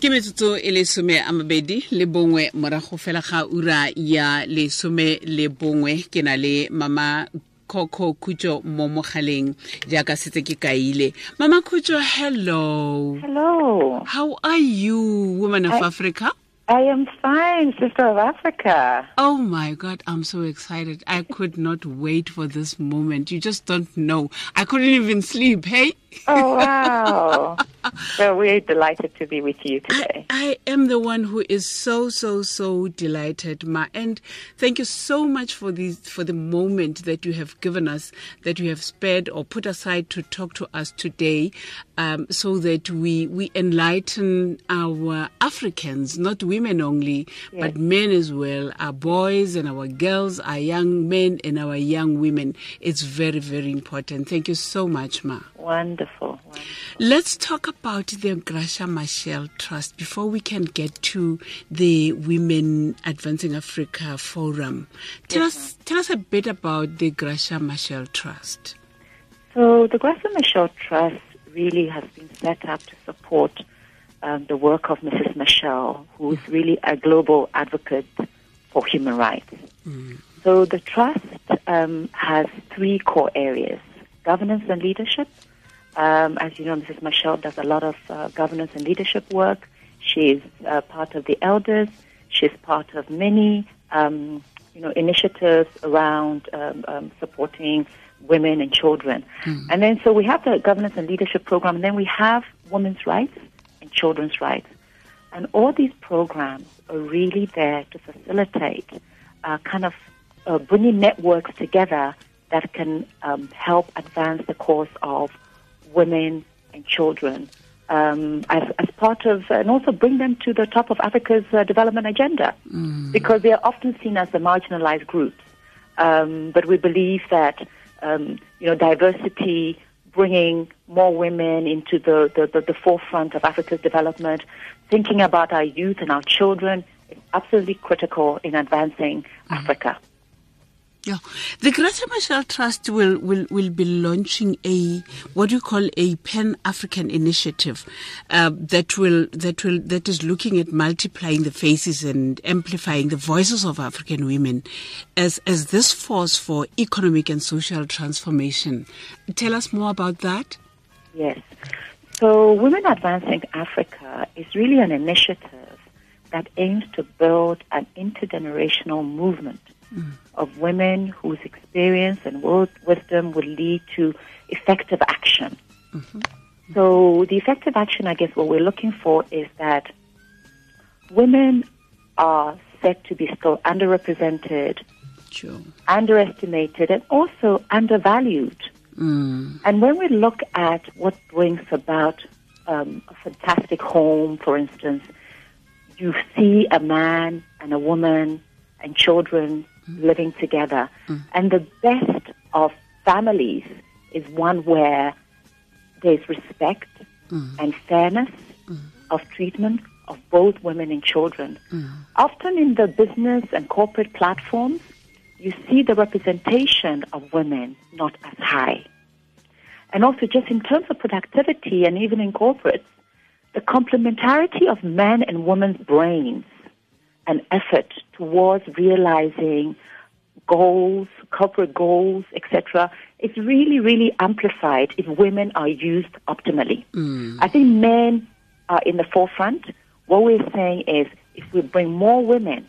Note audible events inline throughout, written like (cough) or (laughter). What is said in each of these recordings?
ke metsotso e le some a mabedi le bongwe morago fela ga ura ya lesome le bongwe ke na le mama coco khutso mo mogaleng jaaka setse ke kaile mama khutso hello Hello. how are you woman of I- africa I am fine, Sister of Africa. Oh my God, I'm so excited. I could not wait for this moment. You just don't know. I couldn't even sleep, hey? Oh, (laughs) wow. so we're delighted to be with you today. I am the one who is so so so delighted, Ma, and thank you so much for the for the moment that you have given us, that you have spared or put aside to talk to us today, um, so that we we enlighten our Africans, not women only, but men as well, our boys and our girls, our young men and our young women. It's very very important. Thank you so much, Ma. Wonderful. wonderful. Let's talk about the Graça Machel Trust before we can get to the Women Advancing Africa Forum. Tell us tell us a bit about the Graça Machel Trust. So the Graça Machel Trust really has been set up to support um, the work of Mrs. Machel, who is really a global advocate for human rights. So the trust um, has three core areas: governance and leadership. Um, as you know, Mrs. Machel does a lot of uh, governance and leadership work. She's uh, part of the elders. She's part of many, um, you know, initiatives around um, um, supporting women and children. And then, so we have the governance and leadership program, and then we have women's rights and children's rights. And all these programs are really there to facilitate uh, kind of uh, bringing networks together that can um, help advance the cause of women and children um, as, as part of, and also bring them to the top of Africa's uh, development agenda because they are often seen as the marginalized groups. Um, but we believe that, um, you know, diversity, bringing more women into the, the, the, the forefront of Africa's development, thinking about our youth and our children is absolutely critical in advancing Africa. Yeah. The Graça Machel Trust will, will, will be launching a what you call a Pan African initiative uh, that will that will that is looking at multiplying the faces and amplifying the voices of African women as as this force for economic and social transformation. Tell us more about that. Yes. So, Women Advancing Africa is really an initiative that aims to build an intergenerational movement of women whose experience and world wisdom will lead to effective action. So, the effective action, I guess, what we're looking for is that women are said to be still underrepresented, Sure. underestimated, and also undervalued. Mm. And when we look at what brings about um, a fantastic home, for instance, you see a man and a woman and children living together. And the best of families is one where there's respect and fairness of treatment of both women and children. Often in the business and corporate platforms, you see the representation of women not as high. And also, just in terms of productivity and even in corporates, the complementarity of men and women's brains and effort towards realizing goals, corporate goals, etc., is really, really amplified if women are used optimally. Mm. I think men are in the forefront. What we're saying is if we bring more women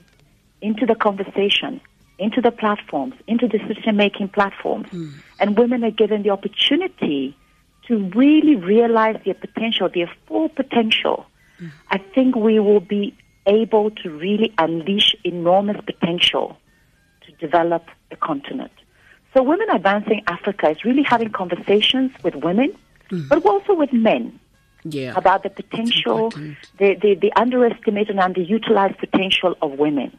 into the conversation, into the platforms, into decision making platforms, mm. and women are given the opportunity to really realize their potential, their full potential, mm. I think we will be able to really unleash enormous potential to develop the continent. So, Women Advancing Africa is really having conversations with women, mm. but also with men Yeah. about the potential, the, the, the underestimated and underutilized potential of women.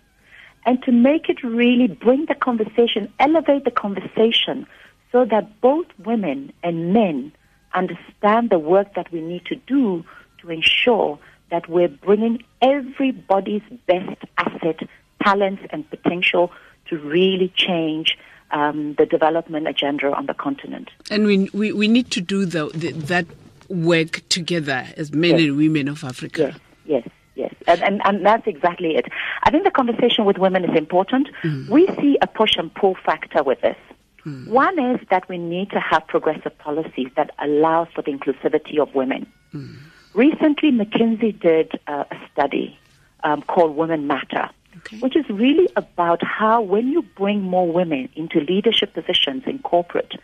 And to make it really bring the conversation, elevate the conversation so that both women and men understand the work that we need to do to ensure that we're bringing everybody's best asset, talents, and potential to really change um, the development agenda on the continent. And we, we, we need to do the, the, that work together as men Yes. and women of Africa. Yes, yes, yes. And, and, and that's exactly it. I think the conversation with women is important. Mm. We see a push and pull factor with this. Mm. One is that we need to have progressive policies that allow for the inclusivity of women. Mm. Recently, McKinsey did uh, a study um, called Women Matter, Okay. which is really about how when you bring more women into leadership positions in corporate,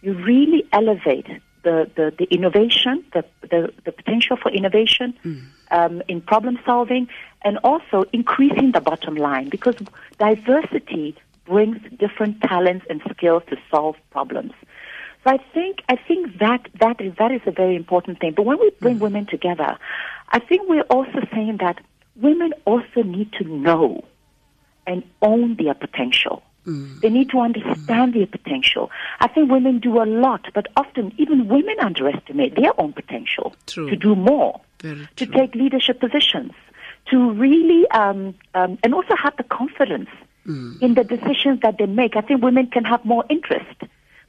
you really elevate the, the, the innovation, the, the, the potential for innovation um, in problem solving, and also increasing the bottom line because diversity brings different talents and skills to solve problems. So I think I think that that is that is a very important thing. But when we bring women together, I think we're also saying that women also need to know and own their potential. They need to understand their potential. I think women do a lot, but often even women underestimate their own potential True. to do more, Very to true. take leadership positions, to really, um, um, and also have the confidence in the decisions that they make. I think women can have more interest.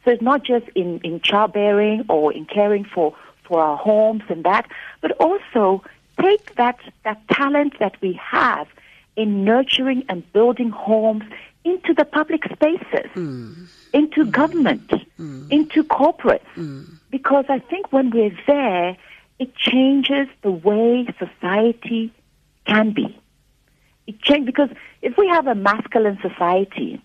So it's not just in, in childbearing or in caring for, for our homes and that, but also take that, that talent that we have in nurturing and building homes into the public spaces, hmm. into government, hmm. into corporates. Hmm. Because I think when we're there, it changes the way society can be. It change because if we have a masculine society,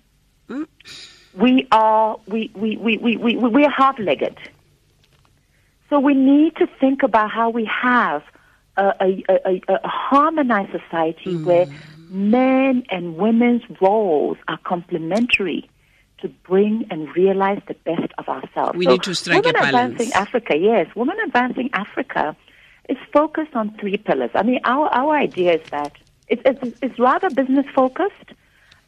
we are we we, we, we, we, we are half legged. So we need to think about how we have a, a, a, a, a harmonized society hmm. where men and women's roles are complementary to bring and realize the best of ourselves. We So need to strike a Women balance. Advancing Africa, yes, Women Advancing Africa is focused on three pillars. I mean, our, our idea is that it's, it's, it's rather business focused,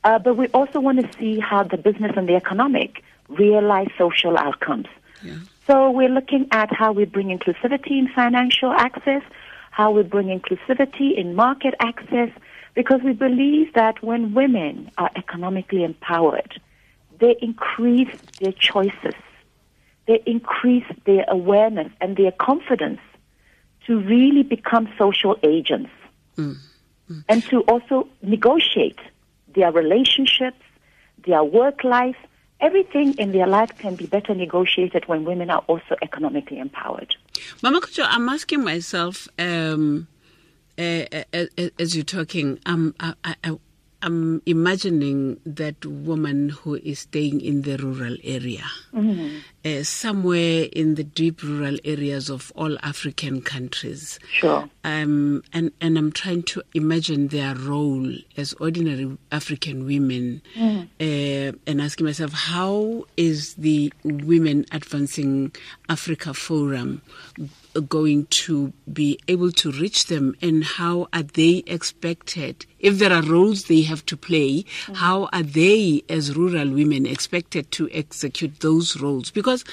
uh, but we also want to see how the business and the economic realize social outcomes. Yeah. So we're looking at how we bring inclusivity in financial access, how we bring inclusivity in market access, because we believe that when women are economically empowered, they increase their choices, they increase their awareness and their confidence to really become social agents and to also negotiate their relationships, their work life. Everything in their life can be better negotiated when women are also economically empowered. Mama Kucho, I'm asking myself, um, uh, as you're talking, I'm, I, I, I'm imagining that woman who is staying in the rural area, uh, somewhere in the deep rural areas of all African countries. Sure. Um, and, and I'm trying to imagine their role as ordinary African women. Uh, and asking myself, how is the Women Advancing Africa Forum going to be able to reach them? And how are they expected if there are roles they have to play how are they as rural women expected to execute those roles? Because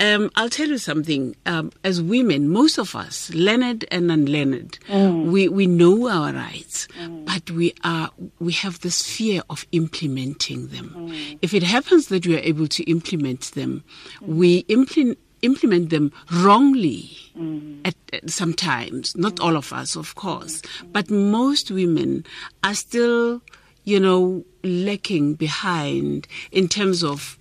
um, i'll tell you something um, as women most of us learned and unlearned we, we know our rights but we are we have this fear of implementing them. If it happens that we are able to implement them we implement implement them wrongly mm. at, at sometimes not all of us of course but most women are still you know lacking behind in terms of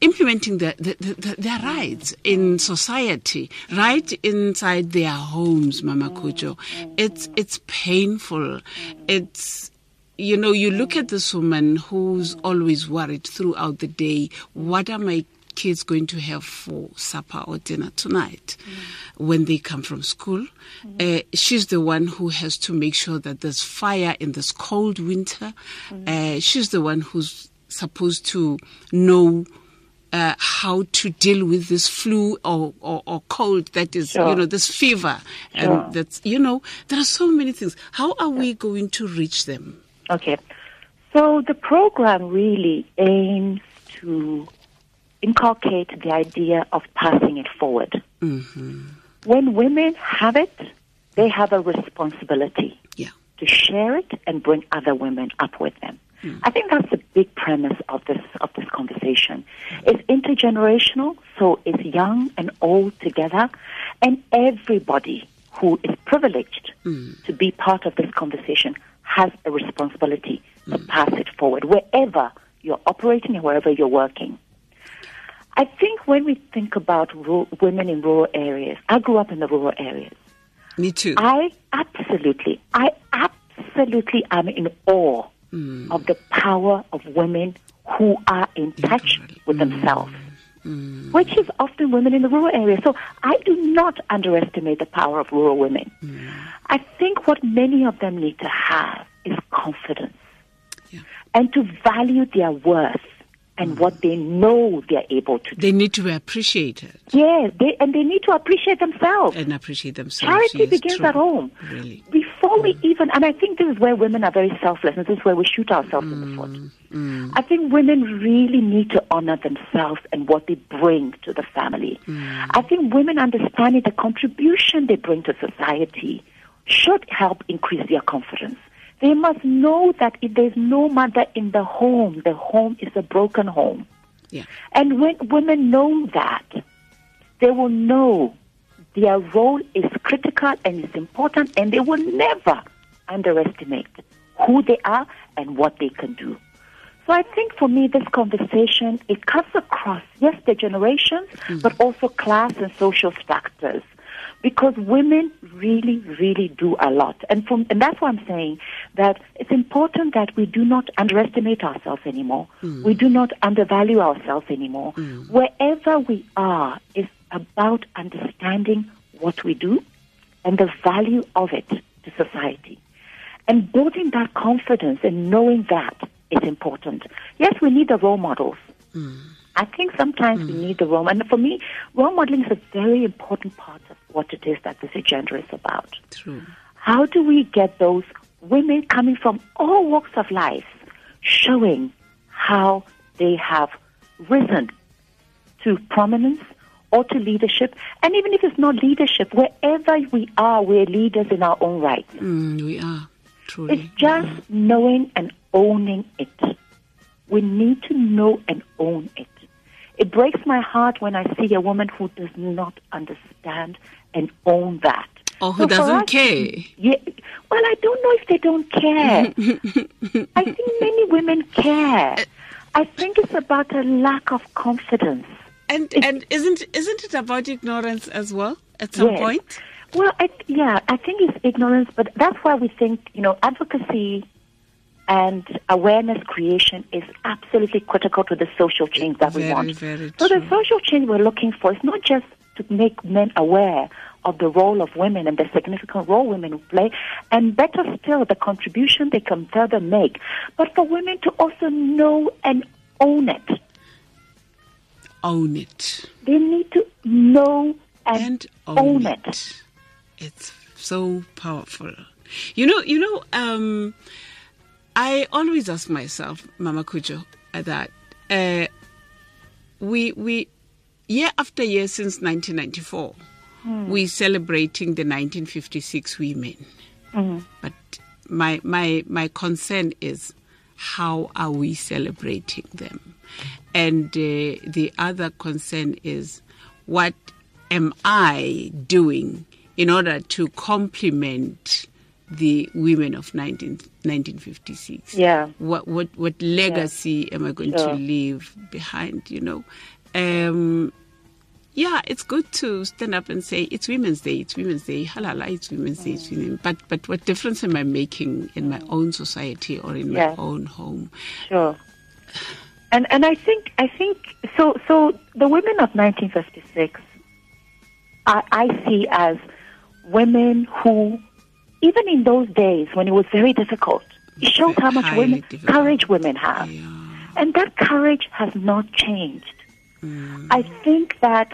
implementing their, their, rights in mm. society right inside their homes mama mm. kujo it's it's painful. It's you know you look at this woman who's always worried throughout the day what am my kids going to have for supper or dinner tonight when they come from school. Uh, she's the one who has to make sure that there's fire in this cold winter. Uh, she's the one who's supposed to know. Uh, how to deal with this flu or, or, or cold that is, you know, this fever. Sure. And that's, you know, there are so many things. How are we going to reach them? Okay. So the program really aims to inculcate the idea of passing it forward. Mm-hmm. When women have it, they have a responsibility Yeah. to share it and bring other women up with them. Mm. I think that's the big premise of this of this conversation. It's intergenerational, so it's young and old together, and everybody who is privileged mm. to be part of this conversation has a responsibility to mm. pass it forward wherever you're operating and wherever you're working. I think when we think about rural, women in rural areas, I grew up in the rural areas. Me too. I absolutely, I absolutely am in awe hmm. of the power of women who are in touch with hmm. themselves, hmm. which is often women in the rural areas. So I do not underestimate the power of rural women. I think what many of them need to have is confidence Yeah. and to value their worth and what they know they're able to do. They need to be appreciated Yes, they, and they need to appreciate themselves. and appreciate themselves. Charity Yes, begins true. at home. Really. Before we even, and I think this is where women are very selfless, and this is where we shoot ourselves in the foot. Mm. I think women really need to honor themselves and what they bring to the family. Mm. I think women understanding the contribution they bring to society should help increase their confidence. They must know that if there's no mother in the home, the home is a broken home. Yeah. And when women know that, they will know their role is critical and it's important, and they will never underestimate who they are and what they can do. So I think for me, this conversation it cuts across yes, the generations, mm-hmm. but also class and social factors, because women really, really do a lot, and from and that's why I'm saying that it's important that we do not underestimate ourselves anymore. Hmm. We do not undervalue ourselves anymore. Hmm. Wherever we are is about understanding what we do and the value of it to society. And building that confidence and knowing that is important. Yes, we need the role models. Hmm. I think sometimes we need the role, and for me, role modeling is a very important part of what it is that this agenda is about. True. How do we get those women coming from all walks of life showing how they have risen to prominence or to leadership? And even if it's not leadership, wherever we are, we're leaders in our own right. Mm, we are. Truly. It's just knowing and owning it. We need to know and own it. It breaks my heart when I see a woman who does not understand and own that. Or who So doesn't us- care. Yeah, well, I don't know if they don't care. I (laughs) think many women care. Eh. I think it's about a lack of confidence. And and isn't isn't it about ignorance as well at some Yes. point? Well, I, yeah, I think it's ignorance, but that's why we think, you know, advocacy and awareness creation is absolutely critical to the social change that we Very, want. very so the social change we're looking for is not just to make men aware of the role of women and the significant role women play, and better still, the contribution they can further make, but for women to also know and own it. Own it. They need to know and, and own, own it. it. It's so powerful. You know, you know, um, I always ask myself, Mama Kujo, uh, that uh, we we year after year since 1994, we celebrating the 1956 women. But my my my concern is how are we celebrating them? And uh, the other concern is what am I doing in order to complement the women of 19, 1956? Yeah. What what what legacy am I going Sure. to leave behind? You know. Um, yeah, it's good to stand up and say it's Women's Day, it's Women's Day, halala, it's Women's Day, it's women. But but what difference am I making in my own society or in Yeah. my own home? Sure. And and I think I think so so the women of 1956 I, I see as women who even in those days when it was very difficult it shows how much women difficult. courage women have Yeah. and that courage has not changed Mm. I think that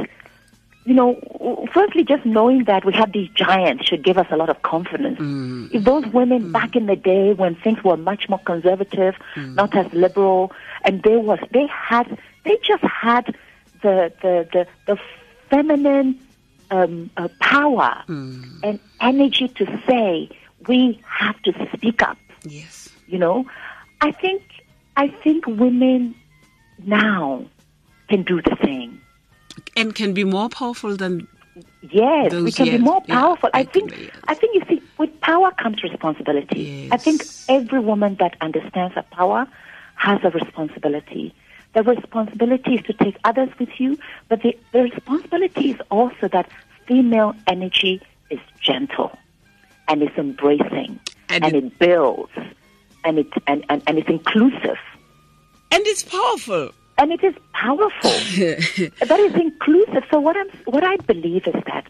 you know, firstly, just knowing that we have these giants should give us a lot of confidence. Mm. If those women back in the day when things were much more conservative, Mm. not as liberal, and they was they had they just had the the the, the feminine um, uh, power Mm. and energy to say we have to speak up. Yes. You know, I think I think women now can do the same. And can be more powerful than Yes, we can be more yeah, powerful. I think. years. I think you see, with power comes responsibility. I think every woman that understands her power has a responsibility. The responsibility is to take others with you, but the, the responsibility is also that female energy is gentle and it's embracing And and, it- it, builds and it and, and, and it's inclusive And it's powerful. and it is powerful. (laughs) that is inclusive. So what I'm what I believe is that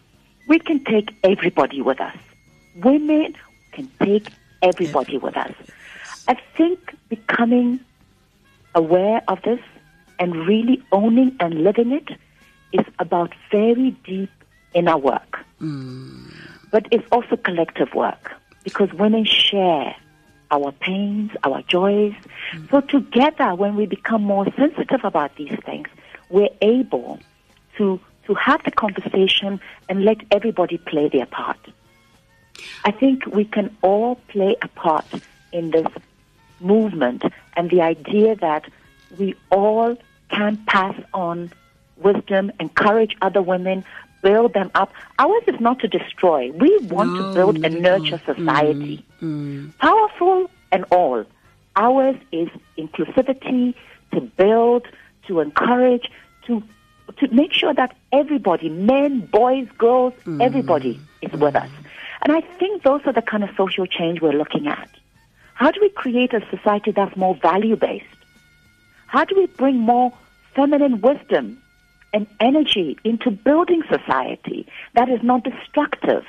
we can take everybody with us. Women can take everybody with us. I think becoming aware of this and really owning and living it is about very deep inner work. Hmm. But it's also collective work because women share our pains, our joys. Hmm. So together, when we become more sensitive about these things, we're able to to have the conversation and let everybody play their part. I think we can all play a part in this movement and the idea that we all can pass on wisdom, encourage other women, build them up. Ours is not to destroy. We want No, to build and nurture mm, society. Mm. Powerful and all. Ours is inclusivity, to build, to encourage, to to make sure that everybody, men, boys, girls, mm. everybody is with mm. us. And I think those are the kind of social change we're looking at. How do we create a society that's more value based? How do we bring more feminine wisdom and energy into building society that is not destructive?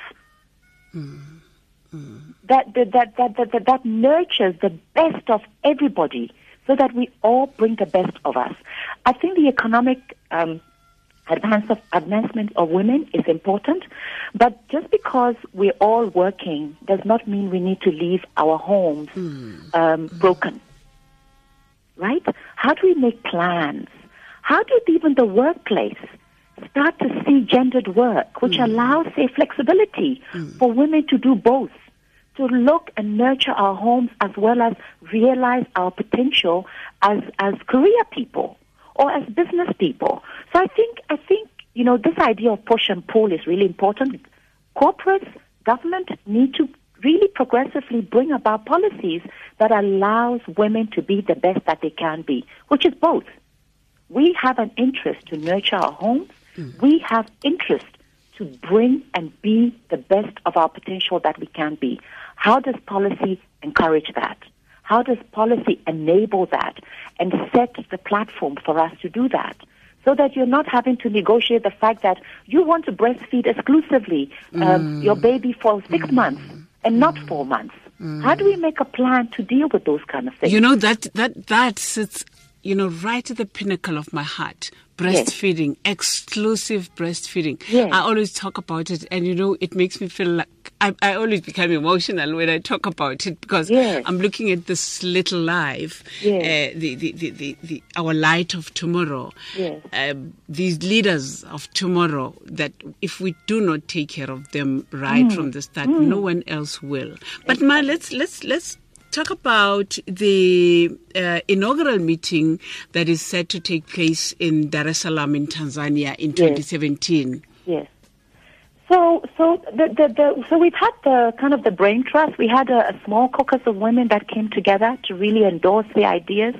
That, that, that, that, that, that, that nurtures the best of everybody so that we all bring the best of us. I think the economic um, advance of, advancement of women is important, but just because we're all working does not mean we need to leave our homes um, broken right? How do we make plans? How do even the workplace start to see gendered work, which mm. allows, say, flexibility mm. for women to do both, to look and nurture our homes as well as realize our potential as, as career people or as business people. So I think, I think, you know, this idea of push and pull is really important. Corporates, government need to really progressively bring about policies that allows women to be the best that they can be, which is both. We have an interest to nurture our homes. Hmm. We have interest to bring and be the best of our potential that we can be. How does policy encourage that? How does policy enable that and set the platform for us to do that? So that you're not having to negotiate the fact that you want to breastfeed exclusively um, hmm. your baby for six hmm. months and not mm. four months. Mm. How do we make a plan to deal with those kind of things? You know that that that sits, you know, right at the pinnacle of my heart. Breastfeeding, exclusive breastfeeding. Yes. I always talk about it, and you know, it makes me feel like I, I always become emotional when I talk about it because Yes. I'm looking at this little life, Yes. uh, the, the, the, the, the our light of tomorrow. Yes. Um, these leaders of tomorrow that if we do not take care of them right from the start, no one else will. But Ma, let's let's let's talk about the uh, inaugural meeting that is set to take place in Dar es Salaam in Tanzania in 2017. Yes. So, so the, the, the so we've had the kind of the brain trust. We had a, a small caucus of women that came together to really endorse the ideas,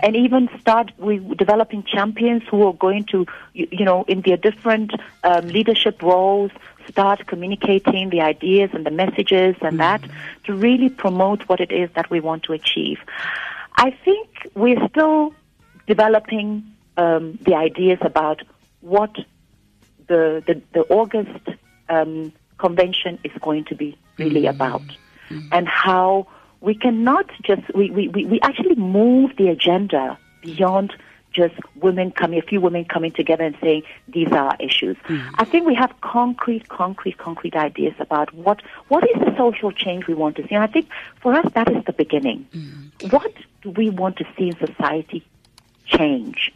and even start we developing champions who are going to, you, you know, in their different um, leadership roles, start communicating the ideas and the messages and that to really promote what it is that we want to achieve. I think we're still developing um, the ideas about what the, the, the August um, convention is going to be really mm. about mm. and how we cannot just, we, we, we, actually move the agenda beyond just women coming, a few women coming together and saying these are our issues. Mm. I think we have concrete, concrete, concrete ideas about what what is the social change we want to see. And I think for us that is the beginning. What do we want to see in society change,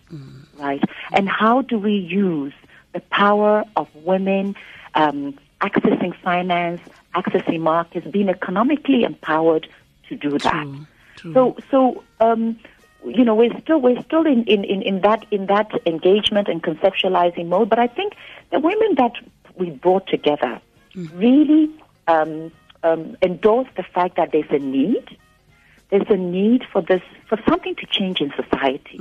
right? And how do we use the power of women um, accessing finance, accessing markets, being economically empowered to do that? True, true. So, so um, you know, we're still we're still in, in, in, in that in that engagement and conceptualizing mode. But I think the women that we brought together really um, um, endorse the fact that there's a need. There's a need for this, for something to change in society.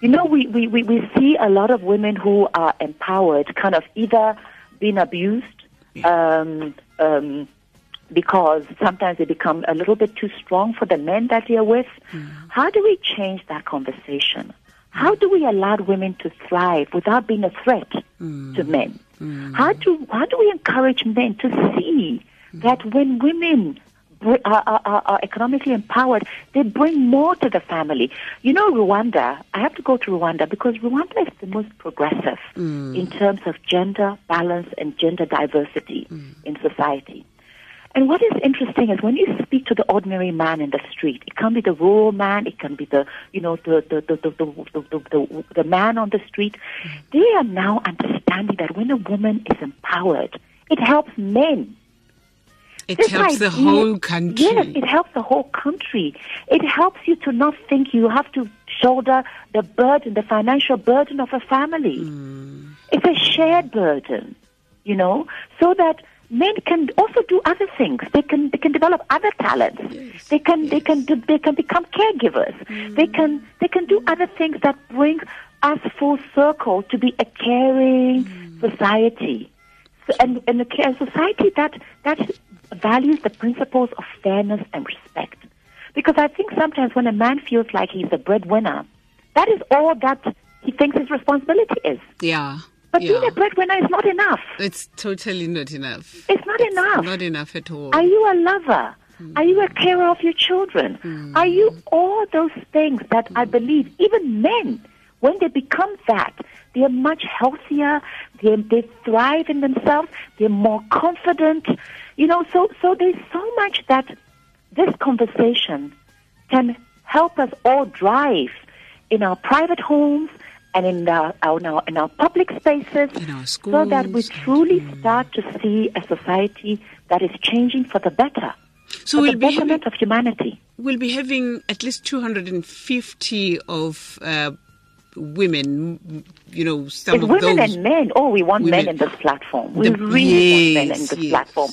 You know, we, we, we, we see a lot of women who are empowered kind of either being abused, um, um, because sometimes they become a little bit too strong for the men that they're with. How do we change that conversation? How do we allow women to thrive without being a threat to men? How do how do we encourage men to see that when women are, are, are economically empowered, they bring more to the family? You know, Rwanda. I have to go to Rwanda because Rwanda is the most progressive mm. in terms of gender balance and gender diversity mm. in society. And what is interesting is when you speak to the ordinary man in the street, it can be the rural man, it can be the you know the the the the, the, the, the, the man on the street. Mm. They are now understanding that when a woman is empowered, it helps men. It helps the whole country. Yes, it helps the whole country. It helps you to not think you have to shoulder the burden, the financial burden of a family. Hmm. It's a shared burden, you know, so that men can also do other things. They can they can develop other talents. they can they can do, they can become caregivers. They can they can do other things that bring us full circle to be a caring society. So, and, and a care society that, that values the principles of fairness and respect. Because I think sometimes when a man feels like he's a breadwinner, that is all that he thinks his responsibility is. yeah. But yeah. being a breadwinner is not enough. it's totally not enough. It's not enough. Not enough at all. Are you a lover? Are you a carer of your children? Hmm. Are you all those things that I hmm. believe even men, when they become that, they are much healthier. They, they thrive in themselves. They're more confident. You know, so so there's so much that this conversation can help us all drive in our private homes and in our, our, in our, in our public spaces In our schools, so that we truly start to see a society that is changing for the better, so for we'll the be, having, betterment of humanity. we'll be having at least 250 of uh, women, you know, some It's of women those. and men. Oh, we want men in this platform. We The- really want men in this yes. platform.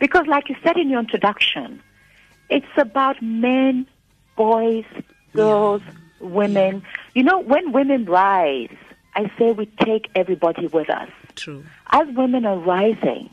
Because, like you said in your introduction, it's about men, boys, girls, women. You know, when women rise, I say we take everybody with us. True. As women are rising,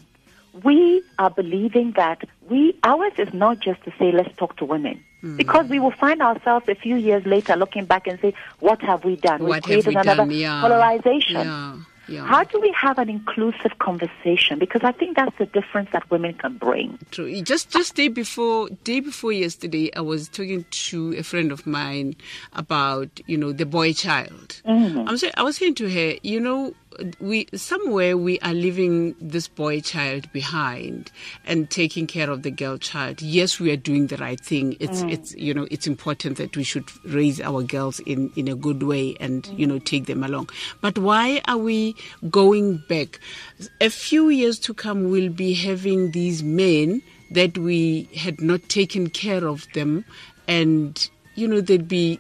we are believing that we ours is not just to say let's talk to women. Hmm. Because we will find ourselves a few years later looking back and say, What have we done? What We've have we created another done? Yeah. polarization. Yeah. Yeah. How do we have an inclusive conversation? Because I think that's the difference that women can bring. True. Just just day before day before yesterday, I was talking to a friend of mine about you know the boy child. Mm-hmm. I'm saying I was saying to her, you know, we somewhere we are leaving this boy child behind and taking care of the girl child. Yes, we are doing the right thing. It's mm. it's you know it's important that we should raise our girls in in a good way and mm. you know take them along. But why are we going back? A few years to come, we'll be having these men that we had not taken care of them, and you know they'd be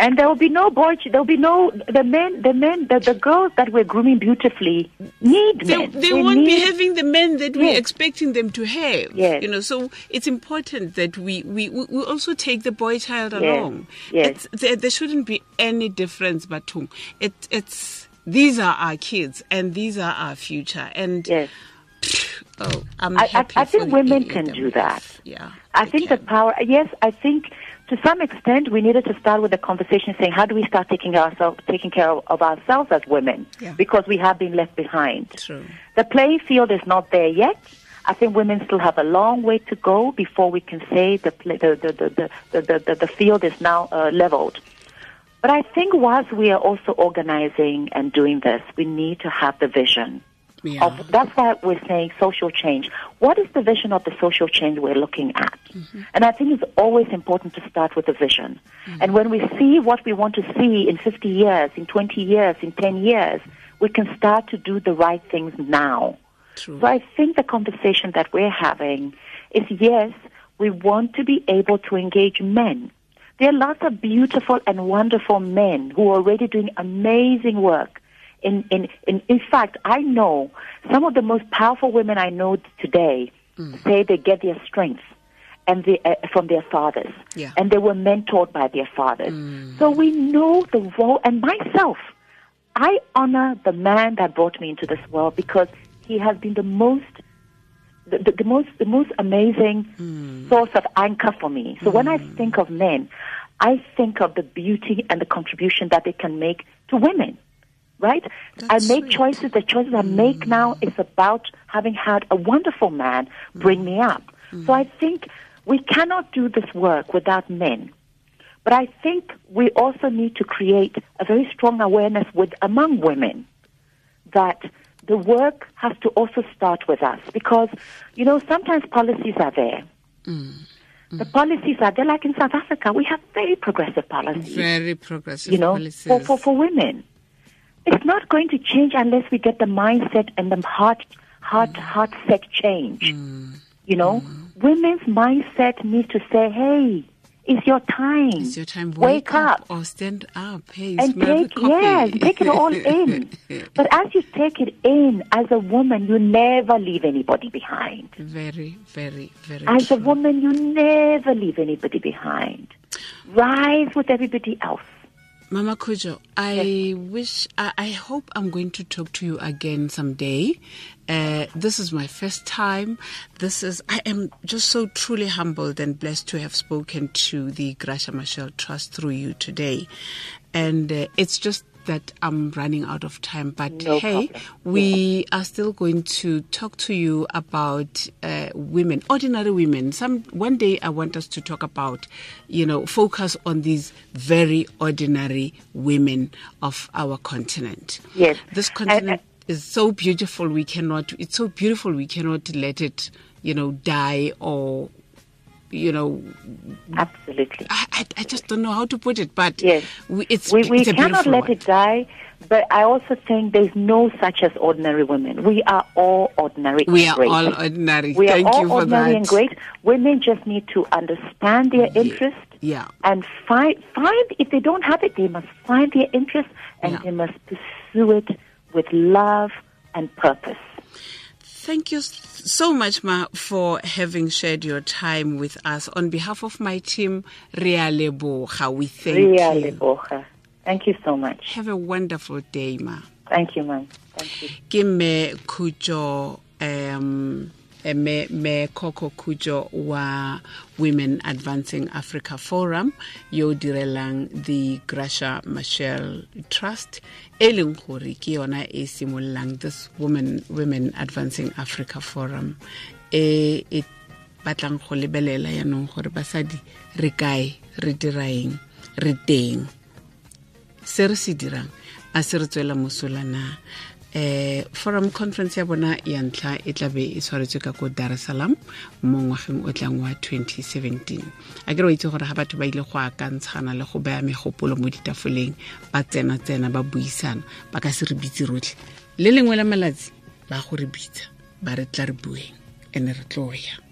And there will be no boy. There will be no the men. The men. The, the girls that we're grooming beautifully need they, men. they won't be having the men that we're Yes. expecting them to have. Yes. You know, so it's important that we, we, we also take the boy child Yes. along. Yes. There, there shouldn't be any difference, Batung. It, it's these are our kids and these are our future. And Yes. oh, I'm I, I, happy I think women can them. do that. Yeah. I think that power, yes, I think to some extent we needed to start with the conversation saying how do we start taking ourselves, taking care of, of ourselves as women yeah. because we have been left behind. True. The playing field is not there yet. I think women still have a long way to go before we can say the the the the the, the, the, the field is now uh, leveled. But I think whilst we are also organizing and doing this, we need to have the vision. Yeah. Of, that's why we're saying social change. What is the vision of the social change we're looking at? Mm-hmm. And I think it's always important to start with the vision. Mm-hmm. And when we see what we want to see in 50 years, in 20 years, in 10 years, we can start to do the right things now. True. So I think the conversation that we're having is yes, we want to be able to engage men. There are lots of beautiful and wonderful men who are already doing amazing work In, in, in, in fact, I know some of the most powerful women I know today mm. say they get their strength and the, uh, from their fathers. Yeah. And they were mentored by their fathers. Mm. So we know the role, and myself, I honor the man that brought me into this world because he has been the most the, the, the most the most amazing mm. source of anchor for me. So when I think of men, I think of the beauty and the contribution that they can make to women. Right? That's I make sweet. choices. The choices I make now mm. is about having had a wonderful man bring me up. Mm. So I think we cannot do this work without men. But I think we also need to create a very strong awareness with among women that the work has to also start with us because you know sometimes policies are there. Mm. The policies are there, like in South Africa, we have very progressive policies. Very progressive you know, policies. for, for for women, it's not going to change unless we get the mindset and the heart heart mm. heart set change. Mm. You know, mm. women's mindset needs to say, "Hey, it's your time. It's your time. Wake, up. or stand up. Hey, and take yes, take it all in. (laughs) But as you take it in, as a woman, you never leave anybody behind. very, very, very. As a woman, you never leave anybody behind. Rise with everybody else. Mama Kujo, I wish, I, I hope I'm going to talk to you again someday. Uh, this is my first time. This is, I am just so truly humbled and blessed to have spoken to the Graça Machel Trust through you today. And uh, it's just that I'm running out of time. But No hey, problem. we are still going to talk to you about uh, women, ordinary women. Some one day I want us to talk about, you know, focus on these very ordinary women of our continent. Yes. this continent is so beautiful. We cannot. It's so beautiful. We cannot let it, you know, die or, you know, Absolutely. I, I, I just don't know how to put it. But Yes. we, it's We, we it's cannot let one. it die, but I also think there's no such as ordinary women. We are all ordinary. We are great. all ordinary. We Thank are all you for ordinary that. and great. Women just need to understand their interest Yeah. and find find if they don't have it, they must find their interest and Yeah. they must pursue it with love and purpose. Thank you so much, Ma, for having shared your time with us. On behalf of my team, Ria Leboga, we thank you. Borja. Thank you so much. Have a wonderful day, Ma. Thank you, ma'am. Thank you. Ke me Kujo, um, Eh, me, me Coco Kujo wa Women Advancing Africa Forum, yo direlang the Graça Machel Trust, e leng gore ke yona e simololang this Women, Women Advancing Africa Forum, e, e batlang go lebelela yanong gore basadi re kae re diraeng re teng. Se re se dirang a se re tswela mosola na eh forum conference ya bona ya ntlha e tla be e tshwaretswe ka ko dar es salaam mo ngwageng o tlang wa 2017 a ke re itse gore ga batho ba ile go akantshana le go baya megopolo mo ditafoleng ba tsena-tsena ba buisana ba ka se re bitse rotlhe. Le lengwe la malatsi ba go re bitsa ba re tla re bueng ene re tlo ya